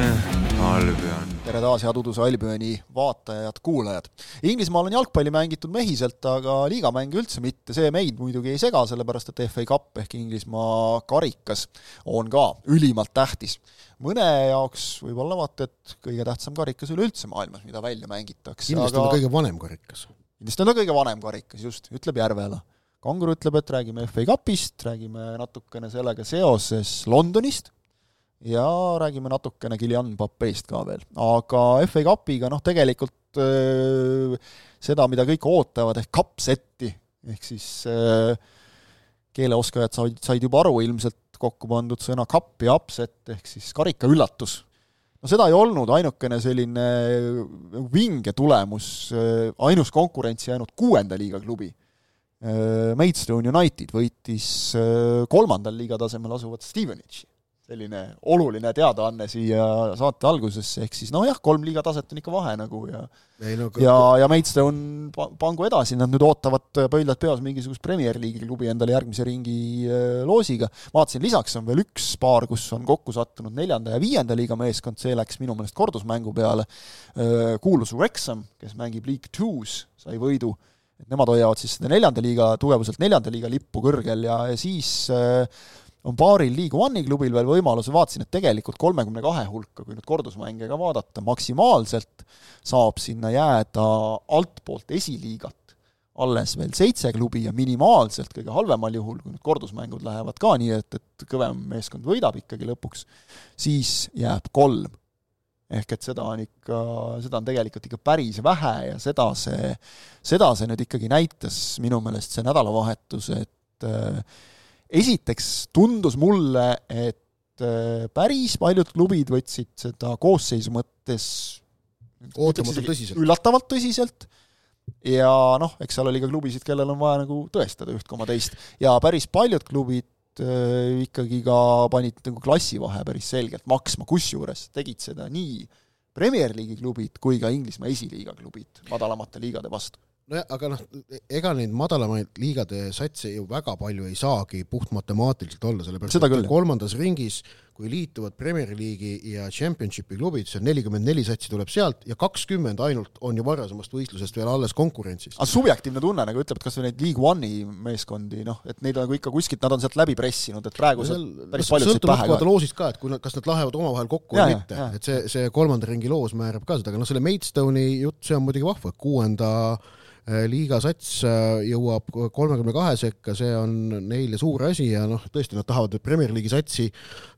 Albion. tere taas, head Uduse Albioni vaatajad-kuulajad. Inglismaal on jalgpalli mängitud mehiselt, aga liigamänge üldse mitte, see meid muidugi ei sega, sellepärast et FA Cup ehk Inglismaa karikas on ka ülimalt tähtis. mõne jaoks võib olla vaata, et kõige tähtsam karikas üleüldse maailmas, mida välja mängitakse. kindlasti aga... on ta kõige vanem karikas. kindlasti on ta kõige vanem karikas, just, ütleb Järvela. Kangur ütleb, et räägime FA Cupist, räägime natukene sellega seoses Londonist ja räägime natukene Guillain Papeist ka veel, aga FA Cupiga noh, tegelikult öö, seda, mida kõik ootavad, ehk cup-setti, ehk siis öö, keeleoskajad said, said juba aru ilmselt kokku pandud sõna cup ja upset, ehk siis karika üllatus. no seda ei olnud, ainukene selline vinge tulemus, ainus konkurentsi jäänud kuuenda liiga klubi, Maidstone United võitis kolmandal liiga tasemel asuvat Stevenage selline oluline teadaanne siia saate algusesse, ehk siis nojah, kolm liiga taset on ikka vahe nagu ja ei, no, ja, ja Maidstone pangu edasi, nad nüüd ootavad pöidlad peos mingisugust Premier League'i klubi endale järgmise ringi äh, loosiga. vaatasin, lisaks on veel üks paar, kus on kokku sattunud neljanda ja viienda liiga meeskond, see läks minu meelest kordusmängu peale, äh, kuulus Wrexham, kes mängib League Two's, sai võidu, et nemad hoiavad siis seda neljanda liiga, tugevuselt neljanda liiga lippu kõrgel ja, ja siis äh, on paaril League One'i klubil veel võimalus, vaatasin, et tegelikult kolmekümne kahe hulka, kui nüüd kordusmänge ka vaadata, maksimaalselt saab sinna jääda altpoolt esiliigat alles veel seitse klubi ja minimaalselt kõige halvemal juhul, kui nüüd kordusmängud lähevad ka nii, et, et kõvem meeskond võidab ikkagi lõpuks, siis jääb kolm. ehk et seda on ikka, seda on tegelikult ikka päris vähe ja seda see, seda see nüüd ikkagi näitas minu meelest see nädalavahetus, et äh, esiteks tundus mulle, et äh, päris paljud klubid võtsid seda koosseisu mõttes ootamatult tõsiselt. üllatavalt tõsiselt. Ja noh, eks seal oli ka klubisid, kellel on vaja nagu tõestada üht koma teist. Ja päris paljud klubid äh, ikkagi ka panid nagu klassivahe päris selgelt maksma, kusjuures tegid seda nii Premier League'i klubid kui ka Inglismaa esiliiga klubid madalamate liigade vastu nojah, aga noh, ega neid madalamaid liigade satse ju väga palju ei saagi puhtmatemaatiliselt olla, sellepärast et kolmandas ringis, kui liituvad Premier League'i ja Championshipi klubid, see on nelikümmend neli satsi tuleb sealt ja kakskümmend ainult on ju varasemast võistlusest veel alles konkurentsis. aga subjektiivne tunne nagu ütleb, et kas või neid League One'i meeskondi, noh, et neid on nagu ikka kuskilt, nad on sealt läbi pressinud, et praegu seal päris paljud pähe ka. loosist ka, et kui nad, kas nad lähevad omavahel kokku või mitte, et see, see kolmanda ringi loos määrab ka seda, aga noh, selle Maidstone'i jutt, see on muidugi vahva, kuuenda Äh, liiga sats äh, jõuab kolmekümne kahe sekka, see on neile suur asi ja noh, tõesti nad tahavad nüüd Premier League'i satsi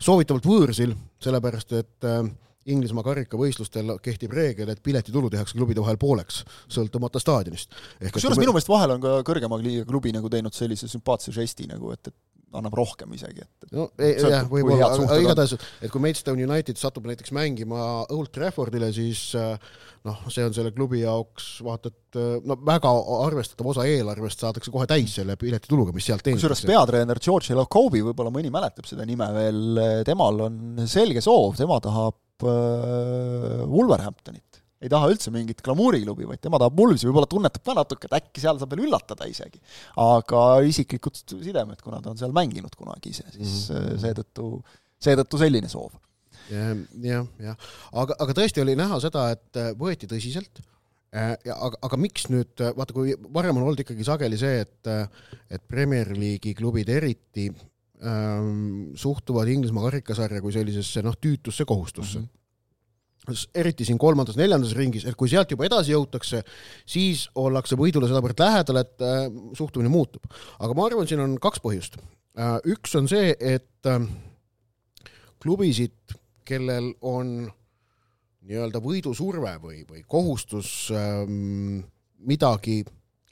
soovitavalt võõrsil, sellepärast et äh, Inglismaa karikavõistlustel kehtib reegel, et piletitulu tehakse klubide vahel pooleks, sõltumata staadionist. kusjuures minu meelest vahel on ka kõrgema liiga klubi nagu teinud sellise sümpaatse žesti nagu, et, et annab rohkem isegi, et no ei, jah, võib-olla, aga igatahes, et kui Maidstone United satub näiteks mängima Old Traffordile, siis äh, noh, see on selle klubi jaoks vaata et äh, no väga arvestatav osa eelarvest saadakse kohe täis selle piletituluga, mis sealt teenitakse. kusjuures peatreener George Elokobi, võib-olla mõni mäletab seda nime veel, temal on selge soov, tema tahab äh, Wolverhamptonit ei taha üldse mingit glamuuriklubi, vaid tema tahab Wolvesi, võib-olla tunnetab ka natuke, et äkki seal saab veel üllatada isegi. aga isiklikud sidemed, kuna ta on seal mänginud kunagi ise, siis mm -hmm. seetõttu, seetõttu selline soov. jah, jah, jah, aga, aga tõesti oli näha seda, et äh, võeti tõsiselt äh, ja aga, aga miks nüüd, vaata, kui varem on olnud ikkagi sageli see, et, et Premier League'i klubid eriti ähm, suhtuvad Inglismaa karikasarja kui sellisesse noh, tüütusse kohustusse mm. -hmm eriti siin kolmandas-neljandas ringis, et kui sealt juba edasi jõutakse, siis ollakse võidule sedavõrd lähedal, et äh, suhtumine muutub. aga ma arvan, siin on kaks põhjust äh,. üks on see, et äh, klubisid, kellel on nii-öelda võidusurve või, või kohustus äh, midagi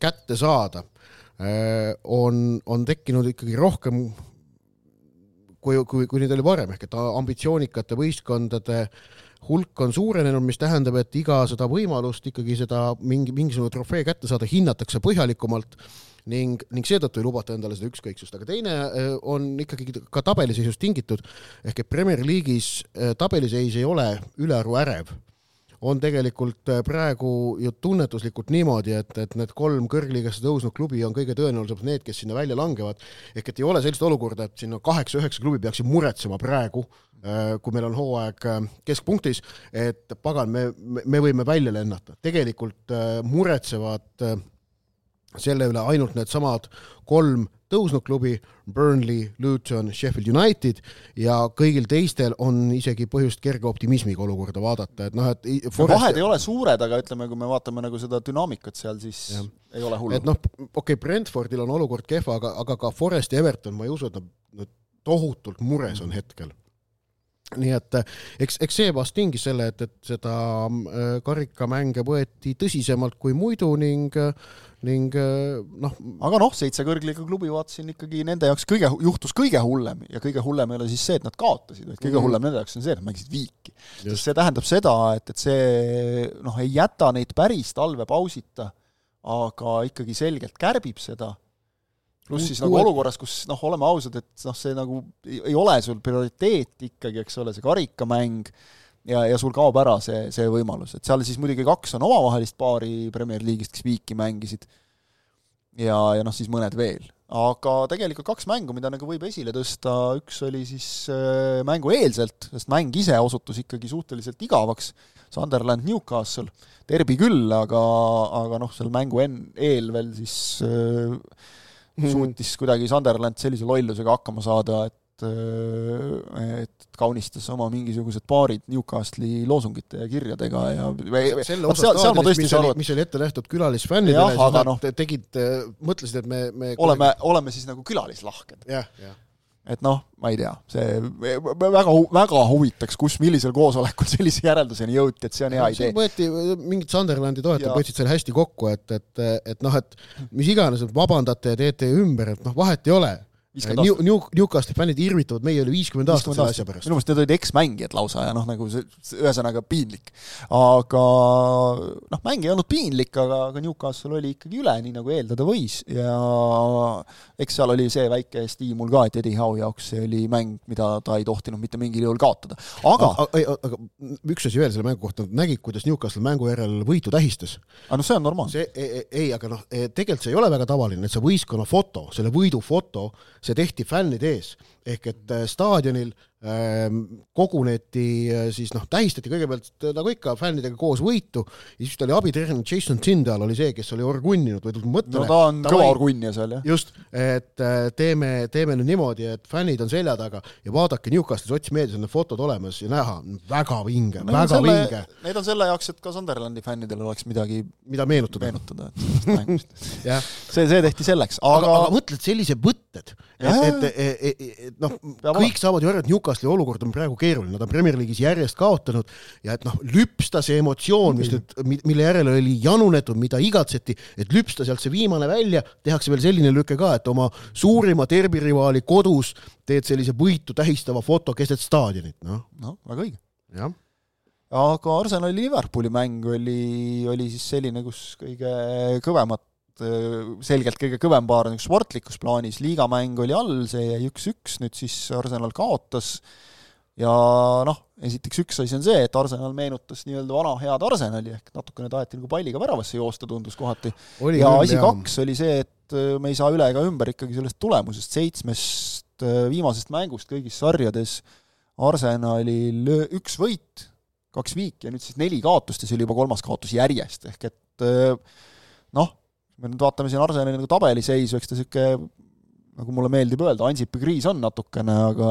kätte saada äh,, on, on tekkinud ikkagi rohkem kui, kui, kui neid oli varem, ehk et ambitsioonikate võistkondade äh, hulk on suurenenud, mis tähendab, et iga seda võimalust ikkagi seda mingi, mingisugune trofee kätte saada hinnatakse põhjalikumalt ning, ning seetõttu ei lubata endale seda ükskõiksust, aga teine äh, on ikkagi ka tabeliseisust tingitud, ehk et Premier League'is äh, tabeliseis ei ole ülearu ärev on tegelikult äh, praegu ju tunnetuslikult niimoodi, et, et need kolm kõrgliigasse tõusnud klubi on kõige tõenäolisemalt need, kes sinna välja langevad. ehk et ei ole sellist olukorda, et sinna kaheksa-üheksa klubi peaksid muretsema praegu, äh, kui meil on hooaeg äh, keskpunktis, et pagan, me, me võime välja lennata. tegelikult muretsevad selle üle ainult needsamad kolm tõusnud klubi, Burnley, Luton, Sheffield United ja kõigil teistel on isegi põhjust kerge optimismiga olukorda vaadata, et noh, et Forest... vahed ei ole suured, aga ütleme, kui me vaatame nagu seda dünaamikat seal, siis ja. ei ole hullu. et noh, okei okay,, Brentfordil on olukord kehva, aga, aga ka Forest ja Everton, ma ei usu, et nad, nad tohutult mures on hetkel nii et eks, eks see vast tingis selle, et, et seda äh, karikamänge võeti tõsisemalt kui muidu ning äh, ning noh. aga noh, seitse kõrgliiga klubi vaatasin ikkagi nende jaoks kõige, juhtus kõige hullem ja kõige hullem ei ole siis see, et nad kaotasid, vaid kõige mm. hullem nende jaoks on see, et nad mängisid viiki. sest see tähendab seda, et, et see noh, ei jäta neid päris talvepausita, aga ikkagi selgelt kärbib seda, pluss siis nagu olukorras, kus noh, oleme ausad, et noh, see nagu ei ole sul prioriteet ikkagi, eks ole, see karikamäng, ja, ja sul kaob ära see, see võimalus, et seal siis muidugi kaks on omavahelist paari Premier League'ist, kes viiki mängisid, ja, ja noh, siis mõned veel. aga tegelikult kaks mängu, mida nagu võib esile tõsta, üks oli siis äh, mängueelselt, sest mäng ise osutus ikkagi suhteliselt igavaks, Sunderland Newcastle, derbi küll, aga, aga noh, selle mängu enn-, eel veel siis äh, suutis kuidagi Sunderland sellise lollusega hakkama saada, et et, et kaunistas oma mingisugused paarid Newcastle'i loosungite ja kirjadega ja selle osa staadionist, mis oli, mis oli ette nähtud külalisfännidele, siis nad no, tegid, mõtlesid, et me, me oleme, oleme siis nagu külalislahked. jah, jah et noh, ma ei tea, see väga, väga huvitaks, kus, millisel koosolekul sellise järelduseni jõuti, et see on hea idee. võeti, mingid Sunderlandi toetajad võtsid selle hästi kokku, et, et, et noh, et mis iganes, vabandate ja teete ümber, et noh, vahet ei ole New, New, Newcastli fännid irvitavad meie üle viiskümmend aastat selle asja pärast. minu meelest need olid eksmängijad lausa ja noh, nagu see, ühesõnaga piinlik. aga noh, mäng ei olnud piinlik, aga, aga Newcastle oli ikkagi üle, nii nagu eeldada võis ja eks seal oli see väike stiimul ka, et Eddie Howe jaoks see oli mäng, mida ta ei tohtinud mitte mingil juhul kaotada. aga aga, aga üks asi veel selle mängu kohta, nägid, kuidas Newcastle mängu järel võitu tähistas. aga noh, see on normaalne. see ei, ei, aga noh, tegelikult see ei ole väga tavaline, et see võistkonna foto, selle võidufoto, see tehti fännide ees. Ehk et äh, staadionil koguneti äh, siis noh, tähistati kõigepealt äh, nagu ikka fännidega koos võitu ja siis oli abitreener Jason Tyndall oli see, kes oli orgunninud või tulnud mõttele. no ta on kõva orgunnija seal, jah. just, et teeme, teeme nüüd niimoodi, et fännid on selja taga ja vaadake Newcastle'i sotsmeedias on need fotod olemas ja näha, väga vinge väga selle, vinge. Need on selle jaoks, et ka Sunderlandi fännidel oleks midagi mida meenutada, meenutada see, see tehti selleks, aga aga, aga mõtled, sellised võtted, et, et, et, et, et noh, kõik saavad ju aru, et Newcastle'i olukord on praegu keeruline, nad on Premier League'is järjest kaotanud ja et noh, lüpsta see emotsioon, mis nüüd, mille järele oli janunetud, mida igatseti, et lüpsta sealt see viimane välja, tehakse veel selline lüke ka, et oma suurima derbirivaali kodus teed sellise võitu tähistava foto keset staadionit, noh. noh, väga õige. jah aga Arsenali Liverpooli mäng oli, oli siis selline, kus kõige kõvemat selgelt kõige kõvem paar nagu sportlikus plaanis, liigamäng oli all, see jäi üks-üks, nüüd siis Arsenal kaotas ja noh, esiteks üks asi on see, et Arsenal meenutas nii-öelda vana head Arsenali, ehk natukene taheti nagu palliga väravasse joosta, tundus kohati. ja asi jah. kaks oli see, et äh, me ei saa üle ega ümber ikkagi sellest tulemusest, seitsmest äh, viimasest mängust kõigis sarjades Arsenalil üks võit, kaks viiki ja nüüd siis neli kaotust ja see oli juba kolmas kaotus järjest, ehk et noh, me nüüd vaatame siin Arsenali nagu tabeliseisu, eks ta niisugune nagu mulle meeldib öelda, Ansipi kriis on natukene, aga,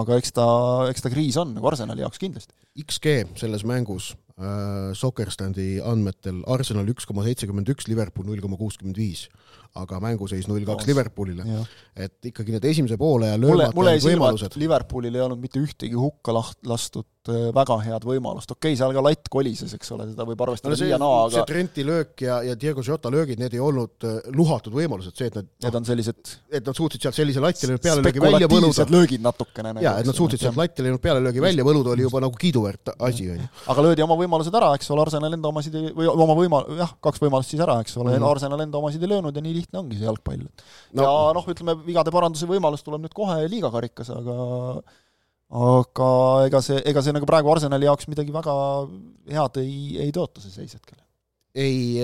aga eks ta, eks ta kriis on nagu Arsenali jaoks kindlasti. XG selles mängus äh, Soccerstandi andmetel Arsenal üks koma seitsekümmend üks, Liverpool null koma kuuskümmend viis aga mänguseis null kaks Liverpoolile. et ikkagi need esimese poole ja löömata võimalused. Liverpoolil ei olnud mitte ühtegi hukka laht-, lastud äh, väga head võimalust, okei okay,, seal ka latt kolises, eks ole, seda võib arvestada no, nii-ja-naa, aga see Trenti löök ja, ja Diego Jota löögid, need ei olnud äh, luhatud võimalused, see, et need Need on sellised et nad suutsid sealt sellise latile pealelöögi välja võluda. löögid natukene nagu, jaa, et nad suutsid sealt latile läinud pealelöögi välja võluda, oli juba nagu kiiduväärt asi, on ju. aga löödi oma võimalused ära, eks ole, Arsenal enda omasid ei, või oma võima-, jah, kaks võimalust siis ära, eks ole mm, -hmm. Arsenal enda omasid ei löönud ja nii lihtne ongi see jalgpall no.. ja noh, ütleme, vigade paranduse võimalus tuleb nüüd kohe liigakarikas, aga aga ega see, ega see nagu praegu Arsenali jaoks midagi väga head ei, ei tõota, see seis hetkel ei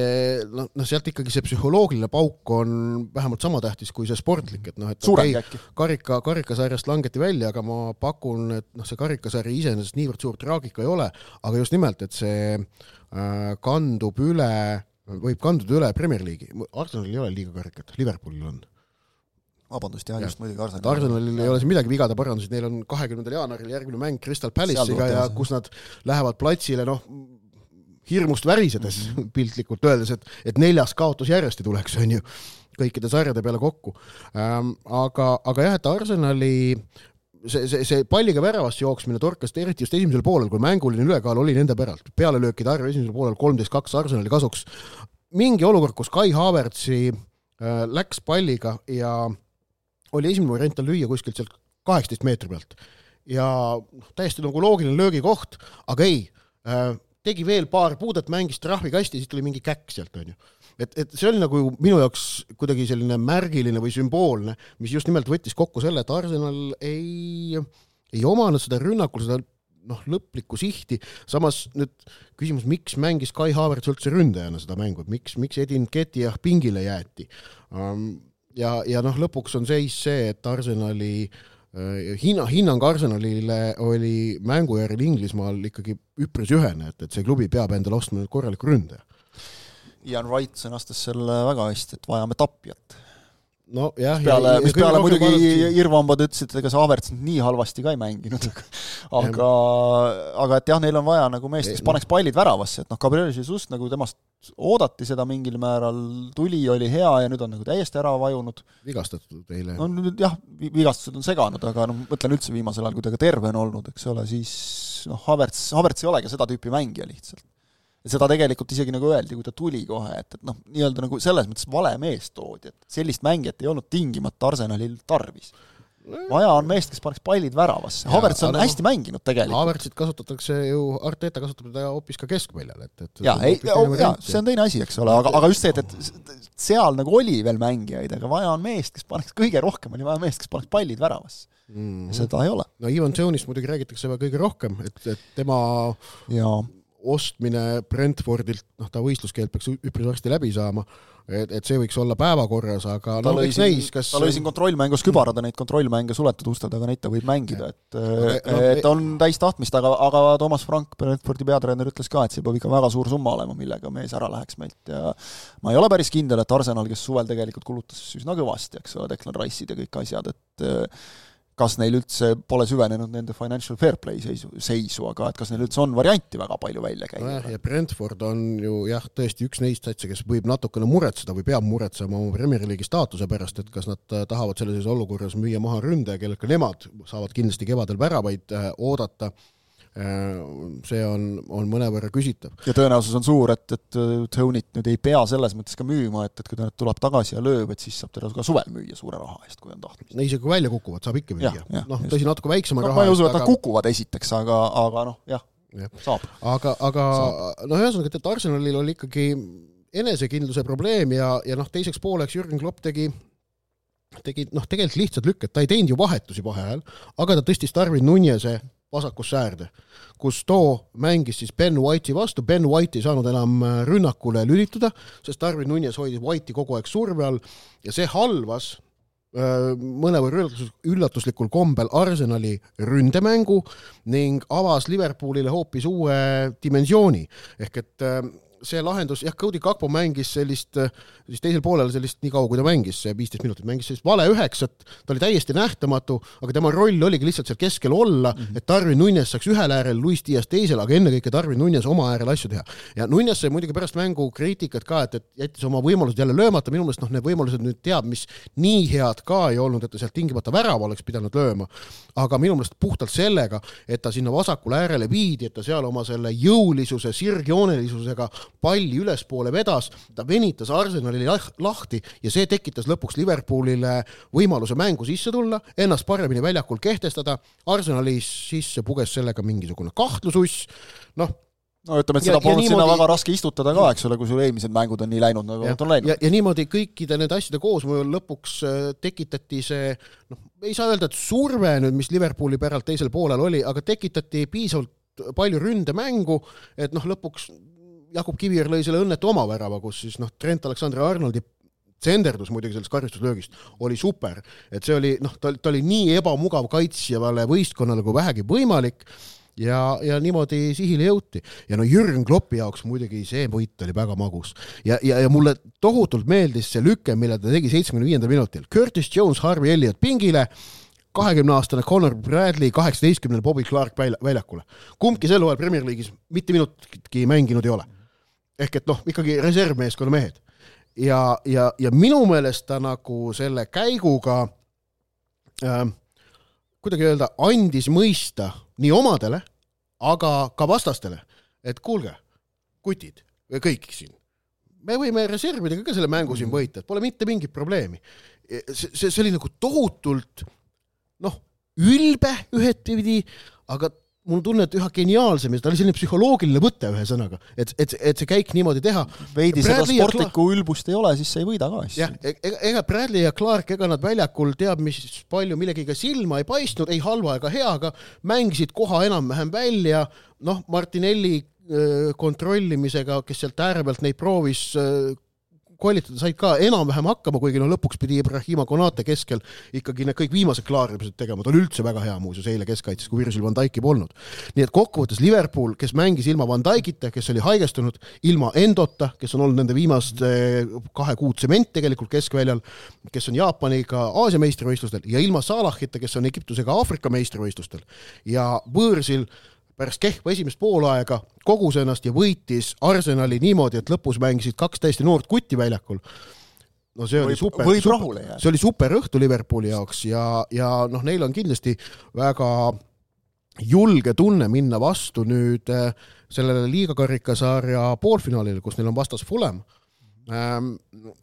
noh, noh sealt ikkagi see psühholoogiline pauk on vähemalt sama tähtis kui see sportlik, et noh, et suuremgi äkki. karika, karikasarjast langeti välja, aga ma pakun, et noh, see karikasari iseenesest niivõrd suur traagika ei ole, aga just nimelt, et see äh, kandub üle, võib kanduda üle Premier League'i, Arsenalil ei ole liiga karikat, Liverpoolil on vabandust, jah, just muidugi Arsenalil. Arsenalil ei ole siin midagi vigade parandusi, neil on kahekümnendal jaanuaril järgmine mäng Crystal Palace'iga ja kus nad lähevad platsile, noh, hirmust värisedes mm -hmm. piltlikult öeldes, et, et neljas kaotus järjest ei tuleks, on ju, kõikide sarjade peale kokku ähm,. aga, aga jah, et Arsenali see, see, see palliga väravasse jooksmine torkas eriti just esimesel poolel, kui mänguline ülekaal oli nende päralt. pealelöökide arv esimesel poolel kolmteist kaks Arsenali kasuks. mingi olukord, kus Kai Havertzi äh, läks palliga ja oli esimene variant tal lüüa kuskilt sealt kaheksateist meetri pealt ja noh, täiesti nagu loogiline löögikoht, aga ei äh,, tegi veel paar puudet, mängis trahvikasti, siis tuli mingi käkk sealt, onju. Et, et see oli nagu minu jaoks kuidagi selline märgiline või sümboolne, mis just nimelt võttis kokku selle, et Arsenal ei, ei omanud seda rünnakul, seda noh, lõplikku sihti, samas nüüd küsimus, miks mängis Kai Havertz üldse ründajana seda mängu, et miks, miks Edin Ketijah pingile jäeti? ja, ja noh, lõpuks on seis see, et Arsenali äh, hinna, hinnang Arsenalile oli mängu järel Inglismaal ikkagi üpris ühene, et, et see klubi peab endale ostma korraliku ründaja. Ian Wright sõnastas selle väga hästi, et vajame tapjat nojah. peale, mis peale muidugi Irvambad ütlesid, et ega see nüüd nii halvasti ka ei mänginud, aga, aga et jah, neil on vaja nagu meest, kes paneks pallid väravasse, et noh, Gabriel Jesus nagu temast oodati seda mingil määral, tuli, oli hea ja nüüd on nagu täiesti ära vajunud. vigastatud eile. no nüüd jah, vigastused on seganud, aga noh, mõtlen üldse viimasel ajal, kui ta ka terve on olnud, eks ole, siis noh, Havertz, Havertz ei olegi seda tüüpi mängija lihtsalt seda tegelikult isegi nagu öeldi, kui ta tuli kohe, et, et noh, nii-öelda nagu selles mõttes vale mees toodi, et sellist mängijat ei olnud tingimata Arsenalil tarvis. vaja on meest, kes paneks pallid väravasse, Havertz on no, hästi mänginud tegelikult. Havertzit kasutatakse ju, Arteta kasutab teda hoopis ka keskväljal, et, et jaa, ei, jaa, see on teine asi, eks ole, aga, aga just see, et, et seal nagu oli veel mängijaid, aga vaja on meest, kes paneks kõige rohkem, oli vaja meest, kes paneks pallid väravasse mm. -hmm. seda ei ole. no Ivan Jones'ist muidugi räägitakse kõige rohkem, et, et tema jaa ostmine Brentfordilt, noh, ta võistluskeeld peaks üpris varsti läbi saama, et, et see võiks olla päevakorras, aga ta no eks näis, kas ta lõi siin kontrollmängus kübarada neid kontrollmänge suletud uste taga, neid ta võib mängida, et no, et on täis tahtmist, aga, aga Toomas Frank, Brentfordi peatreener, ütles ka, et see peab ikka väga suur summa olema, millega mees ära läheks meilt. Ja ma ei ole päris kindel, et Arsenal, kes suvel tegelikult kulutas üsna kõvasti, eks ole, Declan Rice'id ja kõik asjad, et kas neil üldse pole süvenenud nende financial fair play seisu, seisu, aga et kas neil üldse on varianti väga palju välja käia no. ja Brentford on ju jah, tõesti üks neist satse, kes võib natukene muretseda või peab muretsema oma Premier League'i staatuse pärast, et kas nad tahavad sellises olukorras müüa maha ründaja, kellelt ka nemad saavad kindlasti kevadel väravaid äh, oodata Äh, see on, on mõnevõrra küsitav. ja tõenäosus on suur, et, et Tony't nüüd ei pea selles mõttes ka müüma, et, et kui ta nüüd tuleb tagasi ja lööb, et siis saab teda ka suvel müüa suure raha eest, kui on tahtmist. no isegi kui välja kukuvad, saab ikka müüa. noh, tõsi, natuke väiksema no, raha ma ei usu, et nad aga... kukuvad esiteks, aga, aga noh, jah ja., saab. aga, aga noh, ühesõnaga, et, et Arsenalil oli ikkagi enesekindluse probleem ja, ja noh, teiseks pooleks Jürgen Klopp tegi tegi noh, tegelikult lihtsad lükked, ta ei teinud ju vahetusi vaheajal, aga ta tõstis Darwin Nunez'e vasakusse äärde, kus too mängis siis Ben White'i vastu, Ben White ei saanud enam äh, rünnakule lülituda, sest Darwin Nunes hoidis White'i kogu aeg surve all ja see halvas äh, mõnevõrra üllatus, üllatuslikul kombel Arsenali ründemängu ning avas Liverpoolile hoopis uue dimensiooni. ehk et äh, see lahendus, jah, Cody Kakpo mängis sellist, siis teisel poolel sellist, nii kaua kui ta mängis, viisteist minutit, mängis sellist vale üheksat, ta oli täiesti nähtamatu, aga tema roll oligi lihtsalt seal keskel olla mm, -hmm. et Darwin Nunes saaks ühel äärel, Luis Diaz teisel, aga ennekõike Darwin Nunes oma äärel asju teha. ja Nunes sai muidugi pärast mängu kriitikat ka, et, et jättis oma võimalused jälle löömata, minu meelest noh, need võimalused nüüd teab, mis nii head ka ei olnud, et ta sealt tingimata värava oleks pidanud lööma, aga minu meelest puhtalt sellega, et ta sinna vasakule äärele viidi, et ta seal oma selle jõulisuse, sirgjoonelisusega palli ülespoole vedas, ta venitas Arsenalile lahti ja see tekitas lõpuks Liverpoolile võimaluse mängu sisse tulla, ennast paremini väljakul kehtestada, Arsenali sisse puges sellega mingisugune kahtlususs, noh, no ütleme, et seda polnud niimoodi... sinna väga raske istutada ka, eks ole, kui sul eelmised mängud on nii läinud, nagu nad on läinud. ja, ja niimoodi kõikide nende asjade koosmõjul lõpuks äh, tekitati see noh, ei saa öelda, et surve nüüd, mis Liverpooli päralt teisel poolel oli, aga tekitati piisavalt palju ründemängu, et noh, lõpuks Jakob Kiviõr lõi selle õnnetu oma värava, kus siis noh, Trent Alexander-Arnoldi tsenderdus muidugi sellest karistuslöögist oli super, et see oli noh, ta, ta oli nii ebamugav kaitsjavale võistkonnale kui vähegi võimalik ja, ja niimoodi sihile jõuti. ja no Jürgen Kloppi jaoks muidugi see võit oli väga magus. ja, ja, ja mulle tohutult meeldis see lüke, mille ta tegi seitsmekümne viiendal minutil. Curtis Jones, Harvey Elliot pingile, kahekümneaastane Connor Bradley kaheksateistkümnel Bobby Clark välja, väljakule. kumbki sel hooajal Premier League'is mitte minutitki mänginud ei ole. Ehk et noh, ikkagi reservmeeskonna mehed. ja, ja, ja minu meelest ta nagu selle käiguga äh, kuidagi öelda, andis mõista nii omadele, aga ka vastastele, et kuulge, kutid, kõik siin, me võime reservidega ka selle mängu siin mm. võita, et pole mitte mingit probleemi. see, see, see oli nagu tohutult noh, ülbe ühtepidi, aga mul on tunne, et üha geniaalsem ja ta oli selline psühholoogiline võte, ühesõnaga, et, et, et see käik niimoodi teha. veidi Bradley seda sportlikku ülbust ei ole, siis sa ei võida ka asju. jah, e-, ega, ega Bradley ja Clark, ega nad väljakul teab, mis palju millegiga silma ei paistnud, ei halva ega heaga, mängisid koha enam-vähem välja, noh, Martinelli kontrollimisega, kes sealt ääre pealt neid proovis koolitada said ka enam-vähem hakkama, kuigi no lõpuks pidi Ibrahima Konate keskel ikkagi need kõik viimased klaarimised tegema, ta oli üldse väga hea muuseas eile keskkaitses, kui Virgil van Dijk'i polnud. nii et kokkuvõttes Liverpool, kes mängis ilma Van Dijk'ita, kes oli haigestunud, ilma Endota, kes on olnud nende viimast kahe kuud tsement tegelikult keskväljal, kes on Jaapaniga Aasia meistrivõistlustel ja ilma Salahita, kes on Egiptusega Aafrika meistrivõistlustel ja võõrsil pärast kehva esimest poolaega kogus ennast ja võitis Arsenali niimoodi, et lõpus mängisid kaks täiesti noort kutti väljakul. no see oli võib, super, super, see oli super õhtu Liverpooli jaoks ja, ja noh, neil on kindlasti väga julge tunne minna vastu nüüd äh, sellele liiga karikasarja poolfinaalile, kus neil on vastas Fulham. Ähm,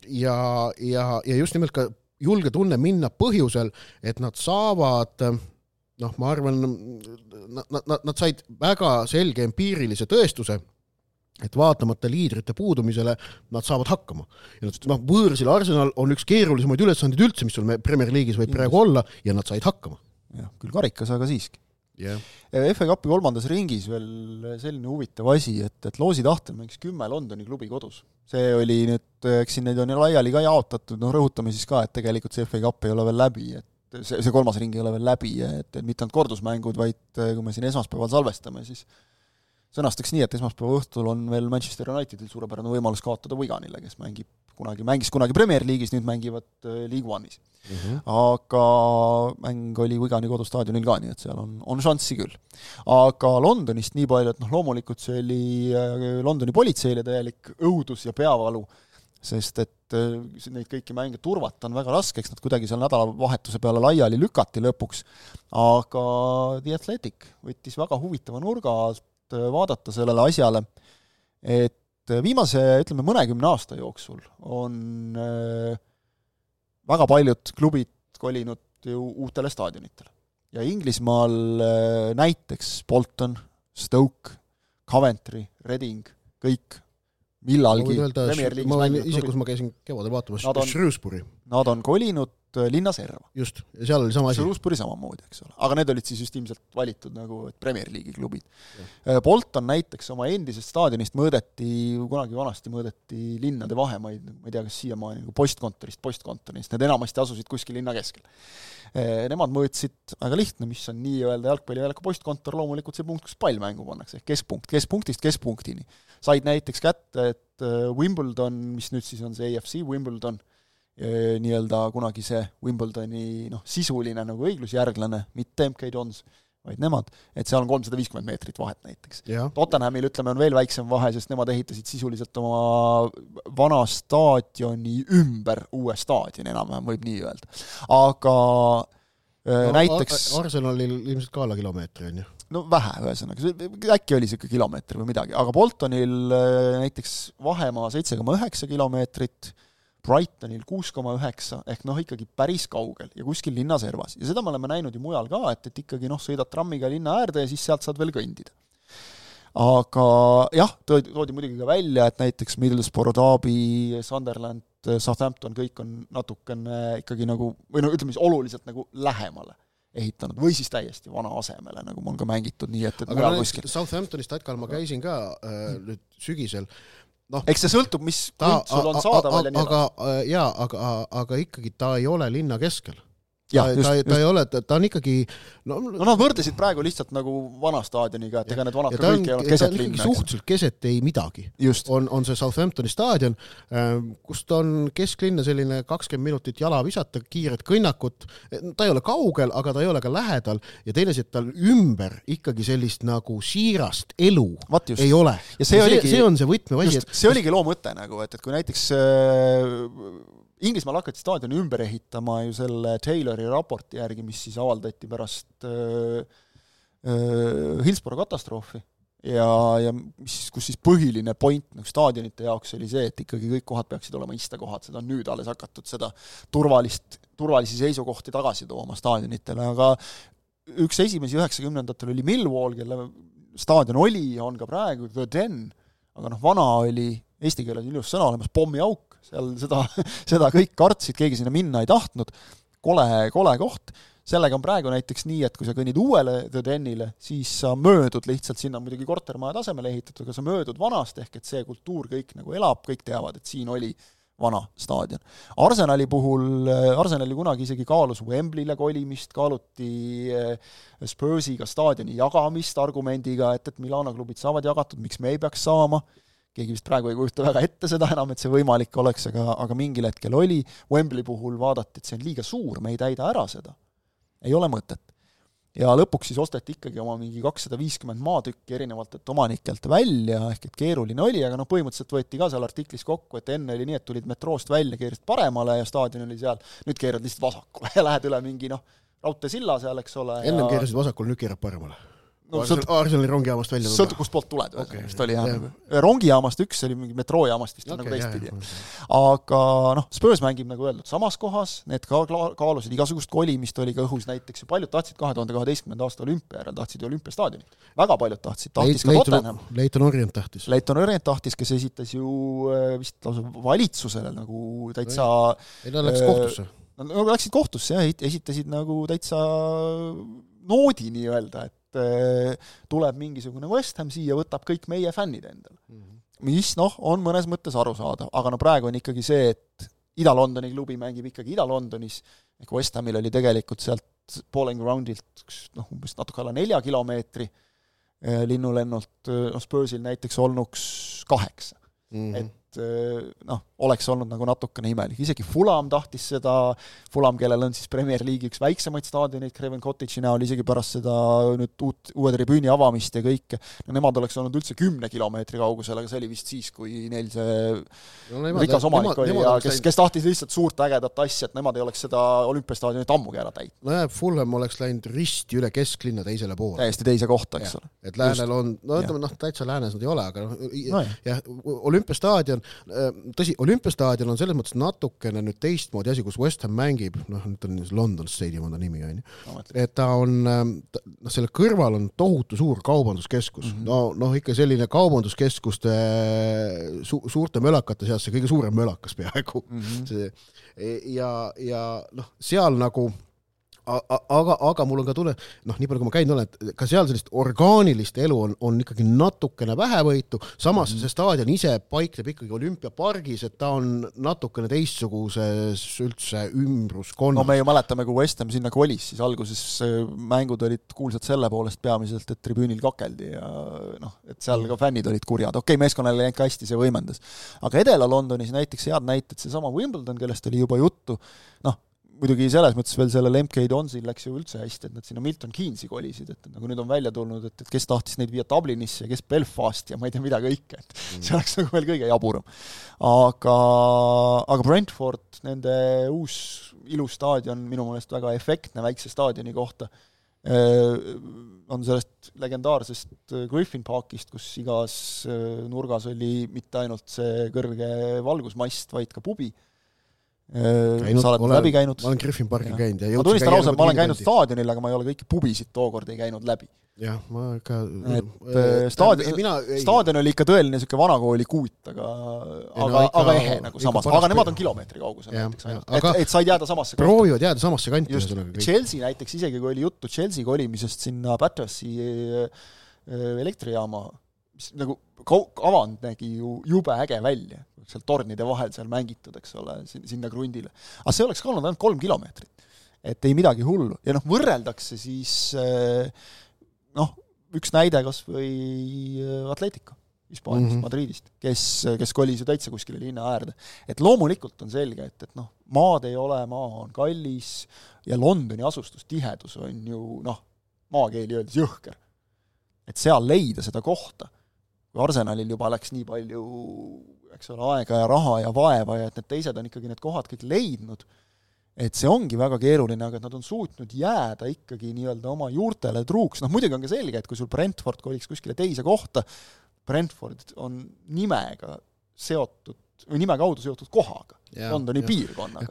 ja, ja, ja just nimelt ka julge tunne minna põhjusel, et nad saavad noh, ma arvan, nad, nad, nad said väga selge empiirilise tõestuse, et vaatamata liidrite puudumisele nad saavad hakkama. ja nad, noh, võõrsil Arsenal on üks keerulisemaid ülesandeid üldse, mis sul Premier League'is võib praegu olla ja nad said hakkama. jah, küll karikas, aga siiski yeah.. FA Cupi kolmandas ringis veel selline huvitav asi, et, et Loosi tahtel mängis kümme Londoni klubi kodus. see oli nüüd, eks siin neid on laiali ka jaotatud, noh rõhutame siis ka, et tegelikult see FA Cup ei ole veel läbi, et see, see kolmas ring ei ole veel läbi, et, et mitte ainult kordusmängud, vaid äh, kui me siin esmaspäeval salvestame, siis sõnastaks nii, et esmaspäeva õhtul on veel Manchester Unitedil suurepärane võimalus kaotada Wiganile, kes mängib kunagi, mängis kunagi Premier League'is, nüüd mängivad äh, League One'is mm. -hmm. aga mäng oli Wigani kodustaadionil ka, nii et seal on, on šanssi küll. aga Londonist nii palju, et noh, loomulikult see oli äh, Londoni politseile täielik õudus ja peavalu sest et äh, neid kõiki mänge turvata on väga raske, eks nad kuidagi seal nädalavahetuse peale laiali lükati lõpuks, aga The Athletic võttis väga huvitava nurga alt äh, vaadata sellele asjale, et äh, viimase, ütleme, mõnekümne aasta jooksul on väga paljud klubid kolinud ju uutele staadionitele. ja Inglismaal näiteks Bolton, Stoke, Coventry, Reading, kõik millalgi ma olin ise, kus ma käisin kevadel vaatamas, Shrewsbury. Nad on kolinud äh, linna serva. just, ja seal oli sama asi. Shrewsbury samamoodi, eks ole. aga need olid siis just ilmselt valitud nagu Premier League'i klubid. Äh, Bolton näiteks oma endisest staadionist mõõdeti, kunagi vanasti mõõdeti linnade vahemaid, ma ei tea, kas siiamaani, nagu postkontorist postkontorist, need enamasti asusid kuskil linna keskel. Äh, nemad mõõtsid, väga lihtne, mis on nii-öelda jalgpalliväljaku postkontor, loomulikult see punkt, kus pall mängu pannakse, ehk keskpunkt, keskpunktist keskpunktini said näiteks kätte, et Wimbledon, mis nüüd siis on see AFC Wimbledon, nii-öelda kunagi see Wimbledoni noh, sisuline nagu õiglusjärglane, mitte MK Dons, vaid nemad, et seal on kolmsada viiskümmend meetrit vahet näiteks. Tottenhamil ütleme, on veel väiksem vahe, sest nemad ehitasid sisuliselt oma vana staadioni ümber uue staadioni, enam-vähem võib nii öelda. aga äh, no, näiteks Arsenalil ilmselt ka alla kilomeetri, on ju? no vähe, ühesõnaga, äkki oli niisugune kilomeeter või midagi, aga Boltonil äh, näiteks vahemaa seitse koma üheksa kilomeetrit, Brightonil kuus koma üheksa, ehk noh, ikkagi päris kaugel ja kuskil linna servas. ja seda me oleme näinud ju mujal ka, et, et ikkagi noh, sõidad trammiga linna äärde ja siis sealt saad veel kõndida. aga jah, toodi, muidugi ka välja, et näiteks Middlesbrough, Derby, Sunderland, Southampton, kõik on natukene ikkagi nagu, või no ütleme siis oluliselt nagu lähemale ehitanud või siis täiesti vana asemele, nagu on ka mängitud, nii et, et no, kuskil. Southamptonist Atkal ma käisin ka äh, nüüd sügisel noh, eks see sõltub, mis krunt sul on saadaval ja nii edasi. aga jaa, aga, aga ikkagi ta ei ole linna keskel ta, ta, ta ei ole, ta on ikkagi no, no nad võrdlesid praegu lihtsalt nagu vana staadioniga, et ega need vanad ka kõik ei olnud keset linna. suhteliselt keset ei midagi. on, on see Southamptoni staadion, ähm, kust on kesklinna selline kakskümmend minutit jala visata, kiired kõnnakut, ta ei ole kaugel, aga ta ei ole ka lähedal ja teine asi, et tal ümber ikkagi sellist nagu siirast elu ei ole. ja see, see oligi, see on see võtmeasi, et see oligi loo mõte nagu, et, et kui näiteks äh, Inglismaal hakati staadioni ümber ehitama ju selle Taylori raporti järgi, mis siis avaldati pärast äh, äh, Hillsborough katastroofi. Ja, ja mis, kus siis põhiline point nagu staadionite jaoks oli see, et ikkagi kõik kohad peaksid olema istekohad, seda on nüüd alles hakatud seda turvalist, turvalisi seisukohti tagasi tooma staadionitele, aga üks esimesi üheksakümnendatel oli Millwall, kelle staadion oli ja on ka praegu The Den, aga noh, vana oli, eesti keeles ilus sõna olemas, pommiauk, seal seda, seda kõik kartsid, keegi sinna minna ei tahtnud, kole, kole koht, sellega on praegu näiteks nii, et kui sa kõnnid uuele The Denile, siis sa möödud lihtsalt, sinna on muidugi kortermaja tasemele ehitatud, aga sa möödud vanast, ehk et see kultuur kõik nagu elab, kõik teavad, et siin oli vana staadion. Arsenali puhul, Arsenali kunagi isegi kaalus Wembley'le kolimist, kaaluti eh, Spursiga staadioni jagamist argumendiga, et, et Milano klubid saavad jagatud, miks me ei peaks saama, keegi vist praegu ei kujuta väga ette seda enam, et see võimalik oleks, aga, aga mingil hetkel oli, Wembley puhul vaadati, et see on liiga suur, me ei täida ära seda. ei ole mõtet. ja lõpuks siis osteti ikkagi oma mingi kakssada viiskümmend maatükki erinevatelt omanikelt välja, ehk et keeruline oli, aga noh, põhimõtteliselt võeti ka seal artiklis kokku, et enne oli nii, et tulid metroost välja, keerasid paremale ja staadion oli seal, nüüd keerad lihtsalt vasakule ja lähed üle mingi noh, raudteesilla seal, eks ole. ennem ja... keerasid vasakule, nüüd keerad paremale no, Arsenali, Arsenali rongijaamast välja tulla. sõltub, kust poolt tuled, okay, vist oli jah yeah. Nagu. rongijaamast üks oli mingi metroojaamast vist okay, nagu teistpidi aga noh, Spurs mängib nagu öeldud samas kohas, need ka kaalusid igasugust kolimist, oli ka õhus näiteks ju paljud tahtsid kahe tuhande kaheteistkümnenda aasta olümpia järel, tahtsid ju olümpiastaadionit. väga paljud tahtsid, tahtis Leit, ka Tottenham. Leighton Orient tahtis. Leighton Orient tahtis, kes esitas ju äh, vist lausa valitsusele nagu täitsa ei, nad läksid kohtusse. Nad läksid kohtusse jah, esitasid nagu täitsa noodi nii-öelda, et tuleb mingisugune West Ham siia, võtab kõik meie fännid endale mm. -hmm. mis noh, on mõnes mõttes arusaadav, aga no praegu on ikkagi see, et Ida-Londoni klubi mängib ikkagi Ida-Londonis, ehk West Hamil oli tegelikult sealt Bowling Groundilt noh, umbes natuke alla nelja kilomeetri eh, linnulennult, eh, noh Spursil näiteks olnuks kaheksa mm. -hmm. et eh, noh, oleks olnud nagu natukene imelik, isegi Fulam tahtis seda, Fulam, kellel on siis Premier League'i üks väiksemaid staadioneid Craven Cottage'i näol, isegi pärast seda nüüd uut, uue tribüüni avamist ja kõike, no nemad oleks olnud üldse kümne kilomeetri kaugusel, aga see oli vist siis, kui neil see no, nemad, rikas omanik nemad, oli nemad ja kes, kes tahtis lihtsalt suurt ägedat asja, et nemad ei oleks seda olümpiastaadionit ammugi ära täitnud. nojah, Fulham oleks läinud risti üle kesklinna teisele poole. täiesti teise kohta, eks ole. et läänel on, no ütleme noh, täitsa läänes nad ei ole, aga noh no, jah, olümpiastaadion tõsi, olümpiastaadion on selles mõttes natukene nüüd teistmoodi asi, kus West Ham mängib, noh, nüüd on London Stadium on ta nimi, on ju, et ta on, ähm, noh, selle kõrval on tohutu suur kaubanduskeskus mm, -hmm. no, noh, ikka selline kaubanduskeskuste su suurte mölakate seas see kõige suurem mölakas peaaegu mm, -hmm. see ja, ja noh, seal nagu aga, aga mul on ka tunne, noh, nii palju kui ma käinud olen, et ka seal sellist orgaanilist elu on, on ikkagi natukene vähevõitu, samas mm. see staadion ise paikneb ikkagi olümpiapargis, et ta on natukene teistsuguses üldse ümbruskonnas. no me ju mäletame, kui West Ham sinna kolis, siis alguses mängud olid kuulsad selle poolest peamiselt, et tribüünil kakeldi ja noh, et seal ka fännid olid kurjad, okei okay,, meeskonnal ei läinud ka hästi, see võimendas. aga Edela-Londonis näiteks head näited, seesama Wimbledon, kellest oli juba juttu, noh, muidugi selles mõttes veel sellel MK Donsil läks ju üldse hästi, et nad sinna Milton Keynesi kolisid, et nagu nüüd on välja tulnud, et, et kes tahtis neid viia Dublinisse ja kes Belfasti ja ma ei tea, mida kõike, et mm. see oleks nagu veel kõige jaburam. aga, aga Brentford, nende uus ilus staadion, minu meelest väga efektne väikse staadioni kohta, on sellest legendaarsest Griffin Parkist, kus igas nurgas oli mitte ainult see kõrge valgusmast, vaid ka pubi Käinud, sa oled olen- läbi käinud. ma olen Griffin Parkil Jah. käinud ja ma tunnistan ausalt, ma olen käinud staadionil, aga ma ei ole kõiki pubisid tookord ei käinud läbi. jah, ma ikka Et, äh, staadion- mina staadion oli ikka tõeline niisugune vanakooli kuut, aga no aga aga ehe nagu samas, aga nemad on kilomeetri kaugusel näiteks ainult, et et said jääda samasse proovivad jääda samasse kanti ühesõnaga. Chelsea näiteks, isegi kui oli juttu Chelsea kolimisest sinna Battersi äh, äh, elektrijaama, mis nagu kau-, avand nägi ju jube äge välja, seal tornide vahel seal mängitud, eks ole, sinna krundile. aga see oleks ka olnud ainult kolm kilomeetrit. et ei midagi hullu ja noh, võrreldakse siis äh, noh, üks näide kas või äh, Atletico Hispaaniast mm. -hmm. Madridist, kes, kes kolis ju täitsa kuskile linna äärde. et loomulikult on selge, et, et noh, maad ei ole, maa on kallis ja Londoni asustustihedus on ju noh, maakeeli öeldes jõhker. et seal leida seda kohta, kui Arsenalil juba läks nii palju eks ole, aega ja raha ja vaeva ja et need teised on ikkagi need kohad kõik leidnud, et see ongi väga keeruline, aga et nad on suutnud jääda ikkagi nii-öelda oma juurtele truuks, noh muidugi on ka selge, et kui sul Brentford koliks kuskile teise kohta, Brentford on nimega seotud või nime kaudu seotud kohaga, Londoni piirkonnaga.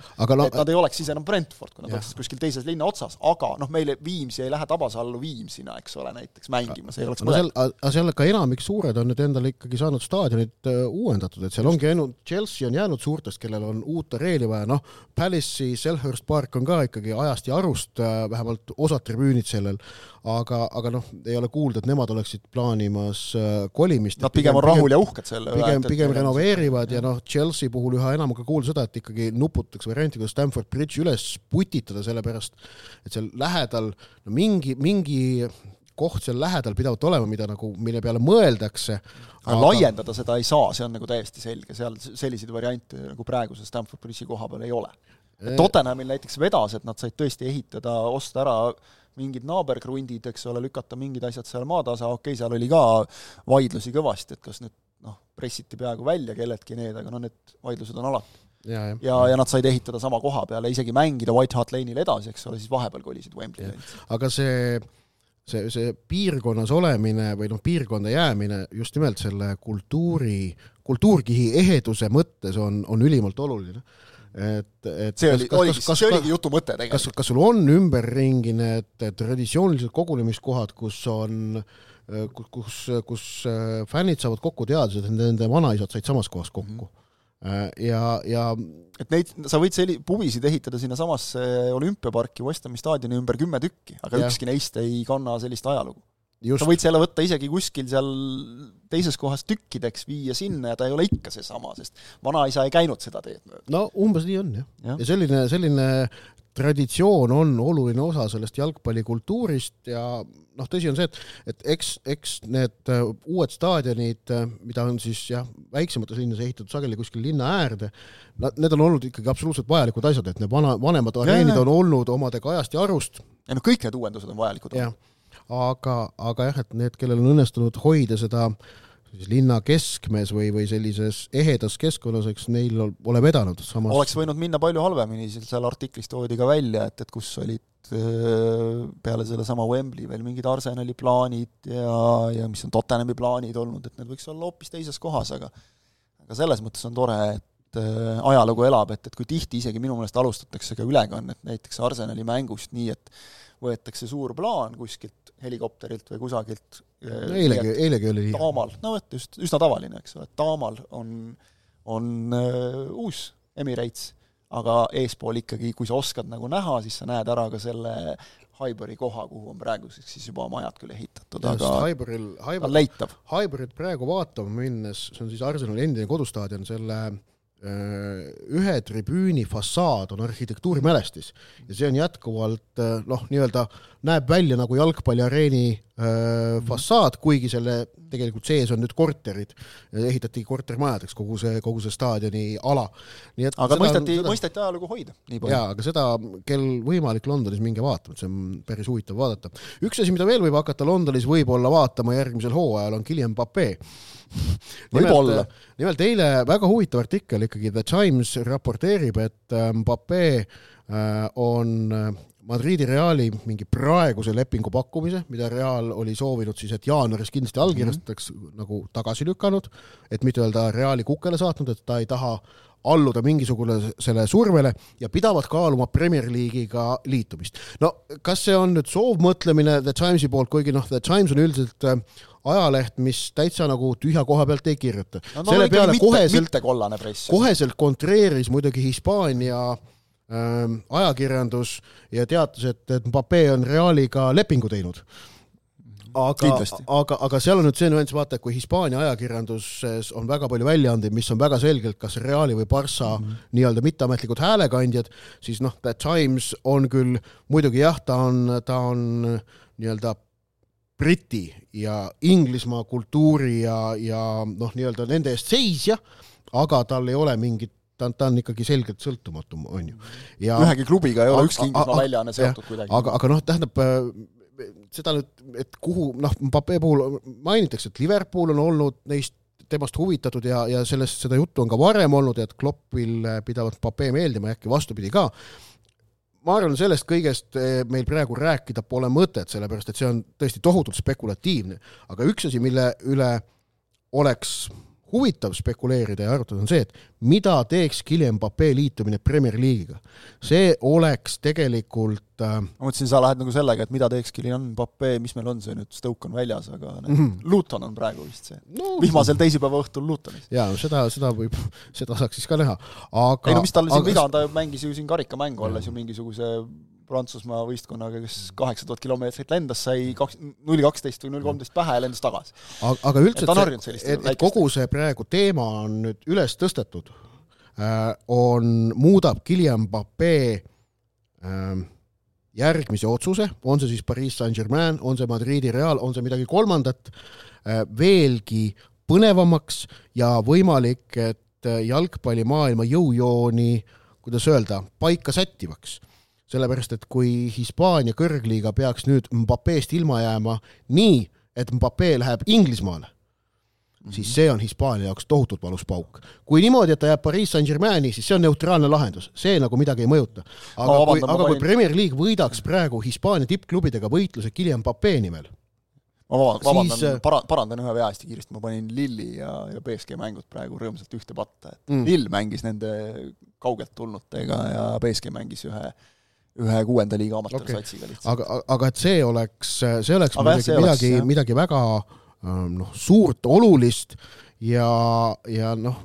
et nad ei oleks siis enam Brentford, kui nad oleksid kuskil teises linna otsas, aga noh, meile Viimsi ei lähe Tabasallu Viimsina, eks ole, näiteks mängima, see ei oleks no seal, aga seal ka enamik suured on nüüd endale ikkagi saanud staadionit äh, uuendatud, et seal ongi ainult Chelsea on jäänud suurtest, kellel on uut areeli vaja, noh, Palace'i Selhurst Park on ka ikkagi ajast ja arust äh, vähemalt osad tribüünid sellel, aga, aga noh, ei ole kuulda, et nemad oleksid plaanimas äh, kolimist. Nad pigem on rahul ja uhked selle pigem, pigem renoveerivad ja noh, Chelsea puhul üha enam ka kuulda seda, et ikkagi nuputatakse varianti, kuidas Stamford Bridge üles putitada, sellepärast et seal lähedal no mingi, mingi koht seal lähedal pidavat olema, mida nagu, mille peale mõeldakse. aga laiendada seda ei saa, see on nagu täiesti selge, seal selliseid variante nagu praeguse Stamford Bridge'i koha peal ei ole. Tottenhamil näiteks vedas, et nad said tõesti ehitada, osta ära mingid naaberkrundid, eks ole, lükata mingid asjad seal maatasa, okei okay,, seal oli ka vaidlusi kõvasti, et kas nüüd noh, pressiti peaaegu välja kelleltki need, aga no need vaidlused on alati. ja, ja, ja, ja nad said ehitada sama koha peale, isegi mängida White Hart Lane'il edasi, eks ole, siis vahepeal kolisid Wembley'le. aga see, see, see piirkonnas olemine või noh, piirkonda jäämine just nimelt selle kultuuri, kultuurkihi eheduse mõttes on, on ülimalt oluline et, et see oli, oligi, see oligi jutu mõte kas tegelikult., kas sul on ümberringi need traditsioonilised kogunemiskohad, kus on kus, kus, kus äh, fännid saavad kokku teadmised, et nende vanaisad said samas kohas kokku mm. -hmm. ja, ja et neid, sa võid selli-, pubisid ehitada sinnasamasse olümpiaparki West Hami staadioni ümber kümme tükki, aga ja. ükski neist ei kanna sellist ajalugu. sa võid selle võtta isegi kuskil seal teises kohas tükkideks viia sinna ja ta ei ole ikka seesama, sest vanaisa ei käinud seda teed mööda. no umbes nii on jah ja. Ja selline, selline traditsioon on oluline osa sellest jalgpallikultuurist ja noh, tõsi on see, et, et eks, eks need äh, uued staadionid, mida on siis jah, väiksemates linnades ehitatud sageli kuskil linna äärde, nad, need on olnud ikkagi absoluutselt vajalikud asjad, et need vana, vanemad areenid on olnud omadega ajast ja arust. Ja noh, kõik need uuendused on vajalikud. jah, aga, aga jah, et need, kellel on õnnestunud hoida seda siis linna keskmes või, või sellises ehedas keskkonnas, eks neil ol- ole vedanud, samas oleks võinud minna palju halvemini, seal artiklis toodi ka välja, et, et kus olid peale sellesama Wembley veel mingid Arsenali plaanid ja, ja mis on Tottenhami plaanid olnud, et need võiks olla hoopis teises kohas, aga aga selles mõttes on tore, et ajalugu elab, et, et kui tihti isegi minu meelest alustatakse ka ülekannet näiteks Arsenali mängust nii, et võetakse suur plaan kuskilt helikopterilt või kusagilt no eilegi, eilegi oli nii. Taamal, no vot just, üsna tavaline, eks ole, Taamal on, on äh, uus Emirates, aga eespool ikkagi, kui sa oskad nagu näha, siis sa näed ära ka selle Highbury koha, kuhu on praeguseks siis juba majad küll ehitatud, aga Highbury'l, on Highbury, leitav. Highbury't praegu vaatama minnes, see on siis Arsenali endine kodustaadion, selle öö, ühe tribüüni fassaad on arhitektuurimälestis ja see on jätkuvalt öö, noh, nii-öelda näeb välja nagu jalgpalliareeni öö, fassaad, kuigi selle tegelikult sees on nüüd korterid, ehitati kortermajadeks kogu see, kogu see staadioni ala. nii et aga seda mõisteti, seda- mõisteti ajalugu hoida jaa, aga seda, kel võimalik Londonis, minge vaatama, et see on päris huvitav vaadata. üks asi, mida veel võib hakata Londonis võib-olla vaatama järgmisel hooajal, on Guillem Pape. Võib-olla. nimelt eile väga huvitav artikkel ikkagi, The Times raporteerib, et ähm, Pape äh, on äh, Madridi Reali mingi praeguse lepingu pakkumise, mida Real oli soovinud siis, et jaanuaris kindlasti allkirjastataks mm, -hmm. nagu tagasi lükanud, et mitte öelda Reali kukele saatnud, et ta ei taha alluda mingisugusele survele ja pidavad kaaluma Premier League'iga liitumist. no kas see on nüüd soovmõtlemine The Timesi poolt, kuigi noh, The Times on üldiselt äh, ajaleht, mis täitsa nagu tühja koha pealt ei kirjuta. No, selle peale mitte, koheselt, koheselt kontreeris muidugi Hispaania äh, ajakirjandus ja teatas, et, et Mbappe on Realiga lepingu teinud aga, aga, aga seal on nüüd see nüanss, vaata, kui Hispaania ajakirjanduses on väga palju väljaandeid, mis on väga selgelt kas Reali või Barca mm -hmm. nii-öelda mitteametlikud häälekandjad, siis noh, The Times on küll, muidugi jah, ta on, ta on nii-öelda Briti ja Inglismaa kultuuri ja, ja noh, nii-öelda nende eest seisja, aga tal ei ole mingit ta on, ta on ikkagi selgelt sõltumatu, on ju. ja ühegi klubiga ei ole ükski Inglismaa väljaanne seotud kuidagi. aga, aga noh, tähendab seda nüüd, et kuhu noh, Mbappe puhul mainitakse, et Liverpool on olnud neist temast huvitatud ja, ja sellest, seda juttu on ka varem olnud, et Kloppil pidavat Mbappe meeldima, äkki vastupidi ka. ma arvan, sellest kõigest eh, meil praegu rääkida pole mõtet, sellepärast et see on tõesti tohutult spekulatiivne, aga üks asi, mille üle oleks huvitav spekuleerida ja arutada, on see, et mida teeks Kylian Mbappe liitumine Premier League'iga. see oleks tegelikult äh, ma mõtlesin, sa lähed nagu sellega, et mida teeks Kylian Mbappe, mis meil on see nüüd, Stoke on väljas, aga mm -hmm. Luton on praegu vist see no,. vihmasel teisipäeva õhtul Lutonis. jaa, seda, seda võib, seda saaks siis ka näha, aga ei no mis tal siin viga on, ta mängis ju siin karikamängu alles ju mingisuguse Prantsusmaa võistkonnaga, kes kaheksa tuhat kilomeetrit lendas, sai kaks, null kaksteist või null kolmteist pähe ja lendas tagasi. aga üldse, et, et, et, et kogu see praegu teema on nüüd üles tõstetud äh,, on, muudab Guillaume Mbappé äh, järgmise otsuse, on see siis Pariis Saint-Germain, on see Madridi Real, on see midagi kolmandat äh,, veelgi põnevamaks ja võimalik, et äh, jalgpallimaailma jõujooni, kuidas öelda, paika sättivaks sellepärast et kui Hispaania kõrgliiga peaks nüüd Mbappest ilma jääma nii, et Mbappe läheb Inglismaale Mm -hmm. siis see on Hispaania jaoks tohutult valus pauk. kui niimoodi, et ta jääb Pariis Saint-Germaini, siis see on neutraalne lahendus, see nagu midagi ei mõjuta. aga no, kui, aga kui Premier League võidaks praegu Hispaania tippklubidega võitluse Guillaume Mbappe nimel, ma vabandan siis..., para-, parandan ühe vea hästi kiiresti, ma panin Lilli ja, ja BSG mängud praegu rõõmsalt ühte patta, et mm. Lill mängis nende kaugelt tulnutega ja BSG mängis ühe ühe kuuenda liiga amatöörsatsiga okay. lihtsalt. aga, aga et see oleks, see oleks aga muidugi midagi, midagi väga ähm, noh, suurt, olulist ja, ja noh,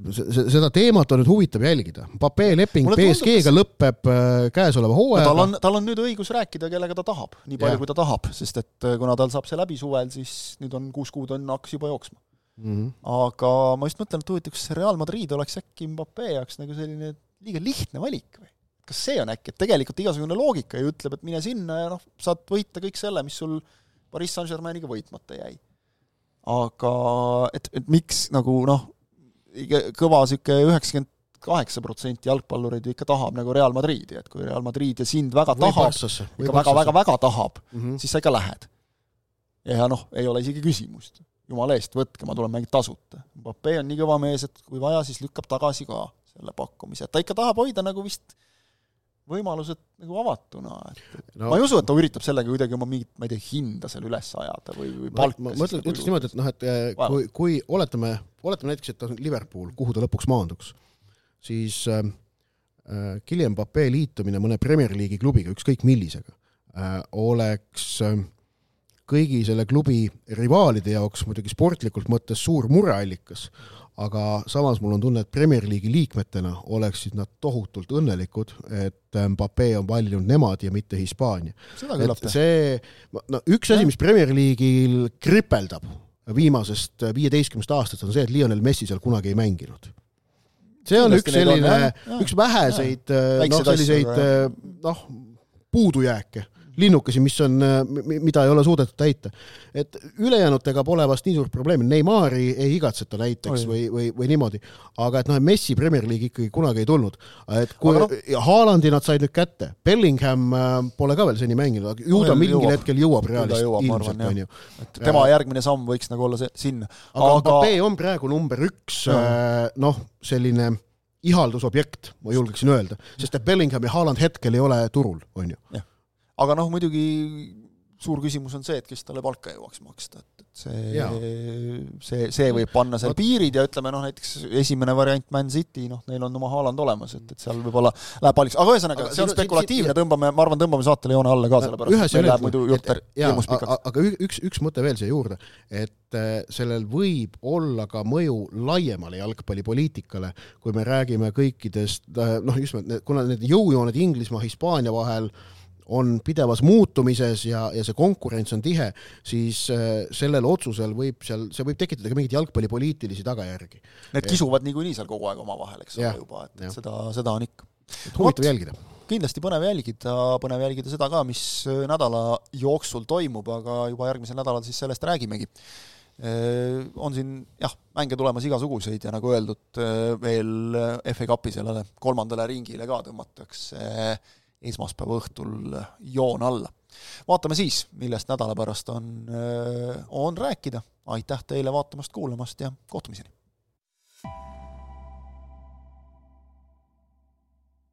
seda teemat on nüüd huvitav jälgida. Pape leping BSG-ga lõpeb äh, käesoleva hooajaga. tal on, tal on nüüd õigus rääkida, kellega ta tahab, nii palju, kui ta tahab, sest et äh, kuna tal saab see läbi suvel, siis nüüd on kuus kuud on, hakkas juba jooksma mm. -hmm. aga ma just mõtlen, et huvitav, kas Real Madrid oleks äkki Mbappe jaoks nagu selline liiga lihtne valik või? Kas see on äkki, et tegelikult igasugune loogika ju ütleb, et mine sinna ja noh, saad võita kõik selle, mis sul Pariis Saint-Germainiga võitmata jäi. aga et, et miks nagu noh, kõva niisugune üheksakümmend kaheksa protsenti jalgpallureid ju ikka tahab nagu Real Madridi, et kui Real Madrid ja sind väga või tahab, ikka väga-väga-väga tahab mm, -hmm. siis sa ikka lähed. ja noh, ei ole isegi küsimust. jumala eest, võtke, ma tulen mängin tasuta. Mbappe on nii kõva mees, et kui vaja, siis lükkab tagasi ka selle pakkumise, et ta ikka tahab hoida nagu vist võimalused nagu avatuna, et no, ma ei usu, et ta üritab sellega kuidagi oma mingit, ma ei tea, hinda seal üles ajada või, või palka ma, mõtlen, ütleks niimoodi, et noh, et eh, kui, kui oletame, oletame näiteks, et ta on Liverpool, kuhu ta lõpuks maanduks, siis äh, Kylian Mbappe liitumine mõne Premier League'i klubiga, ükskõik millisega äh,, oleks äh, kõigi selle klubi rivaalide jaoks muidugi sportlikult mõttes suur mureallikas, aga samas mul on tunne, et Premier League'i liikmetena oleksid nad tohutult õnnelikud, et Mbappe on valinud nemad ja mitte Hispaania. see, no üks asi, mis Premier League'il kripeldab viimasest viieteistkümnest aastast, on see, et Lionel Messi seal kunagi ei mänginud. see on üks selline, üks väheseid noh, selliseid noh, puudujääke linnukesi, mis on, mida ei ole suudetud täita. et ülejäänutega pole vast nii suurt probleemi, Neimari ei igatseta näiteks Oi. või, või, või niimoodi, aga et noh, Messi Premier League ikkagi kunagi ei tulnud. et kui no, Haalandi nad said nüüd kätte, Bellingham äh, pole ka veel seni mänginud, aga ju ta mingil jõuab. hetkel jõuab Realist ilmselt, onju. et tema äh, järgmine samm võiks nagu olla see, sinna. aga Mbappe on praegu number üks no., äh, noh, selline ihaldusobjekt, ma julgeksin öelda, sest et Bellingham ja Haaland hetkel ei ole turul, on ju aga noh, muidugi suur küsimus on see, et kes talle palka jõuaks maksta, et, et see see, see võib panna seal piirid ja ütleme noh, näiteks esimene variant Man City, noh neil on oma Haaland olemas, et, et seal võib-olla läheb palliks, aga ühesõnaga Aga, see on spekulatiivne, tõmbame, ma arvan, tõmbame saatele joone alla ka, sellepärast meil ja läheb muidu jutt hirmus pikaks. aga üks, üks mõte veel siia juurde, et äh, sellel võib olla ka mõju laiemale jalgpallipoliitikale, kui me räägime kõikidest äh, noh, just nimelt, kuna need jõujooned Inglismaa, Hispaania vahel on pidevas muutumises ja, ja see konkurents on tihe, siis äh, sellel otsusel võib seal, see võib tekitada ka mingeid jalgpallipoliitilisi tagajärgi. Need kisuvad niikuinii seal kogu aeg omavahel, eks ole juba, et et seda, seda on ikka. huvitav jälgida. kindlasti põnev jälgida, põnev jälgida seda ka, mis äh, nädala jooksul toimub, aga juba järgmisel nädalal siis sellest räägimegi. On siin jah, mänge tulemas igasuguseid ja nagu öeldud, veel FA Cupi sellele kolmandale ringile ka tõmmatakse esmaspäeva õhtul joon alla. vaatame siis, millest nädala pärast on, on rääkida. aitäh teile vaatamast-kuulamast ja kohtumiseni!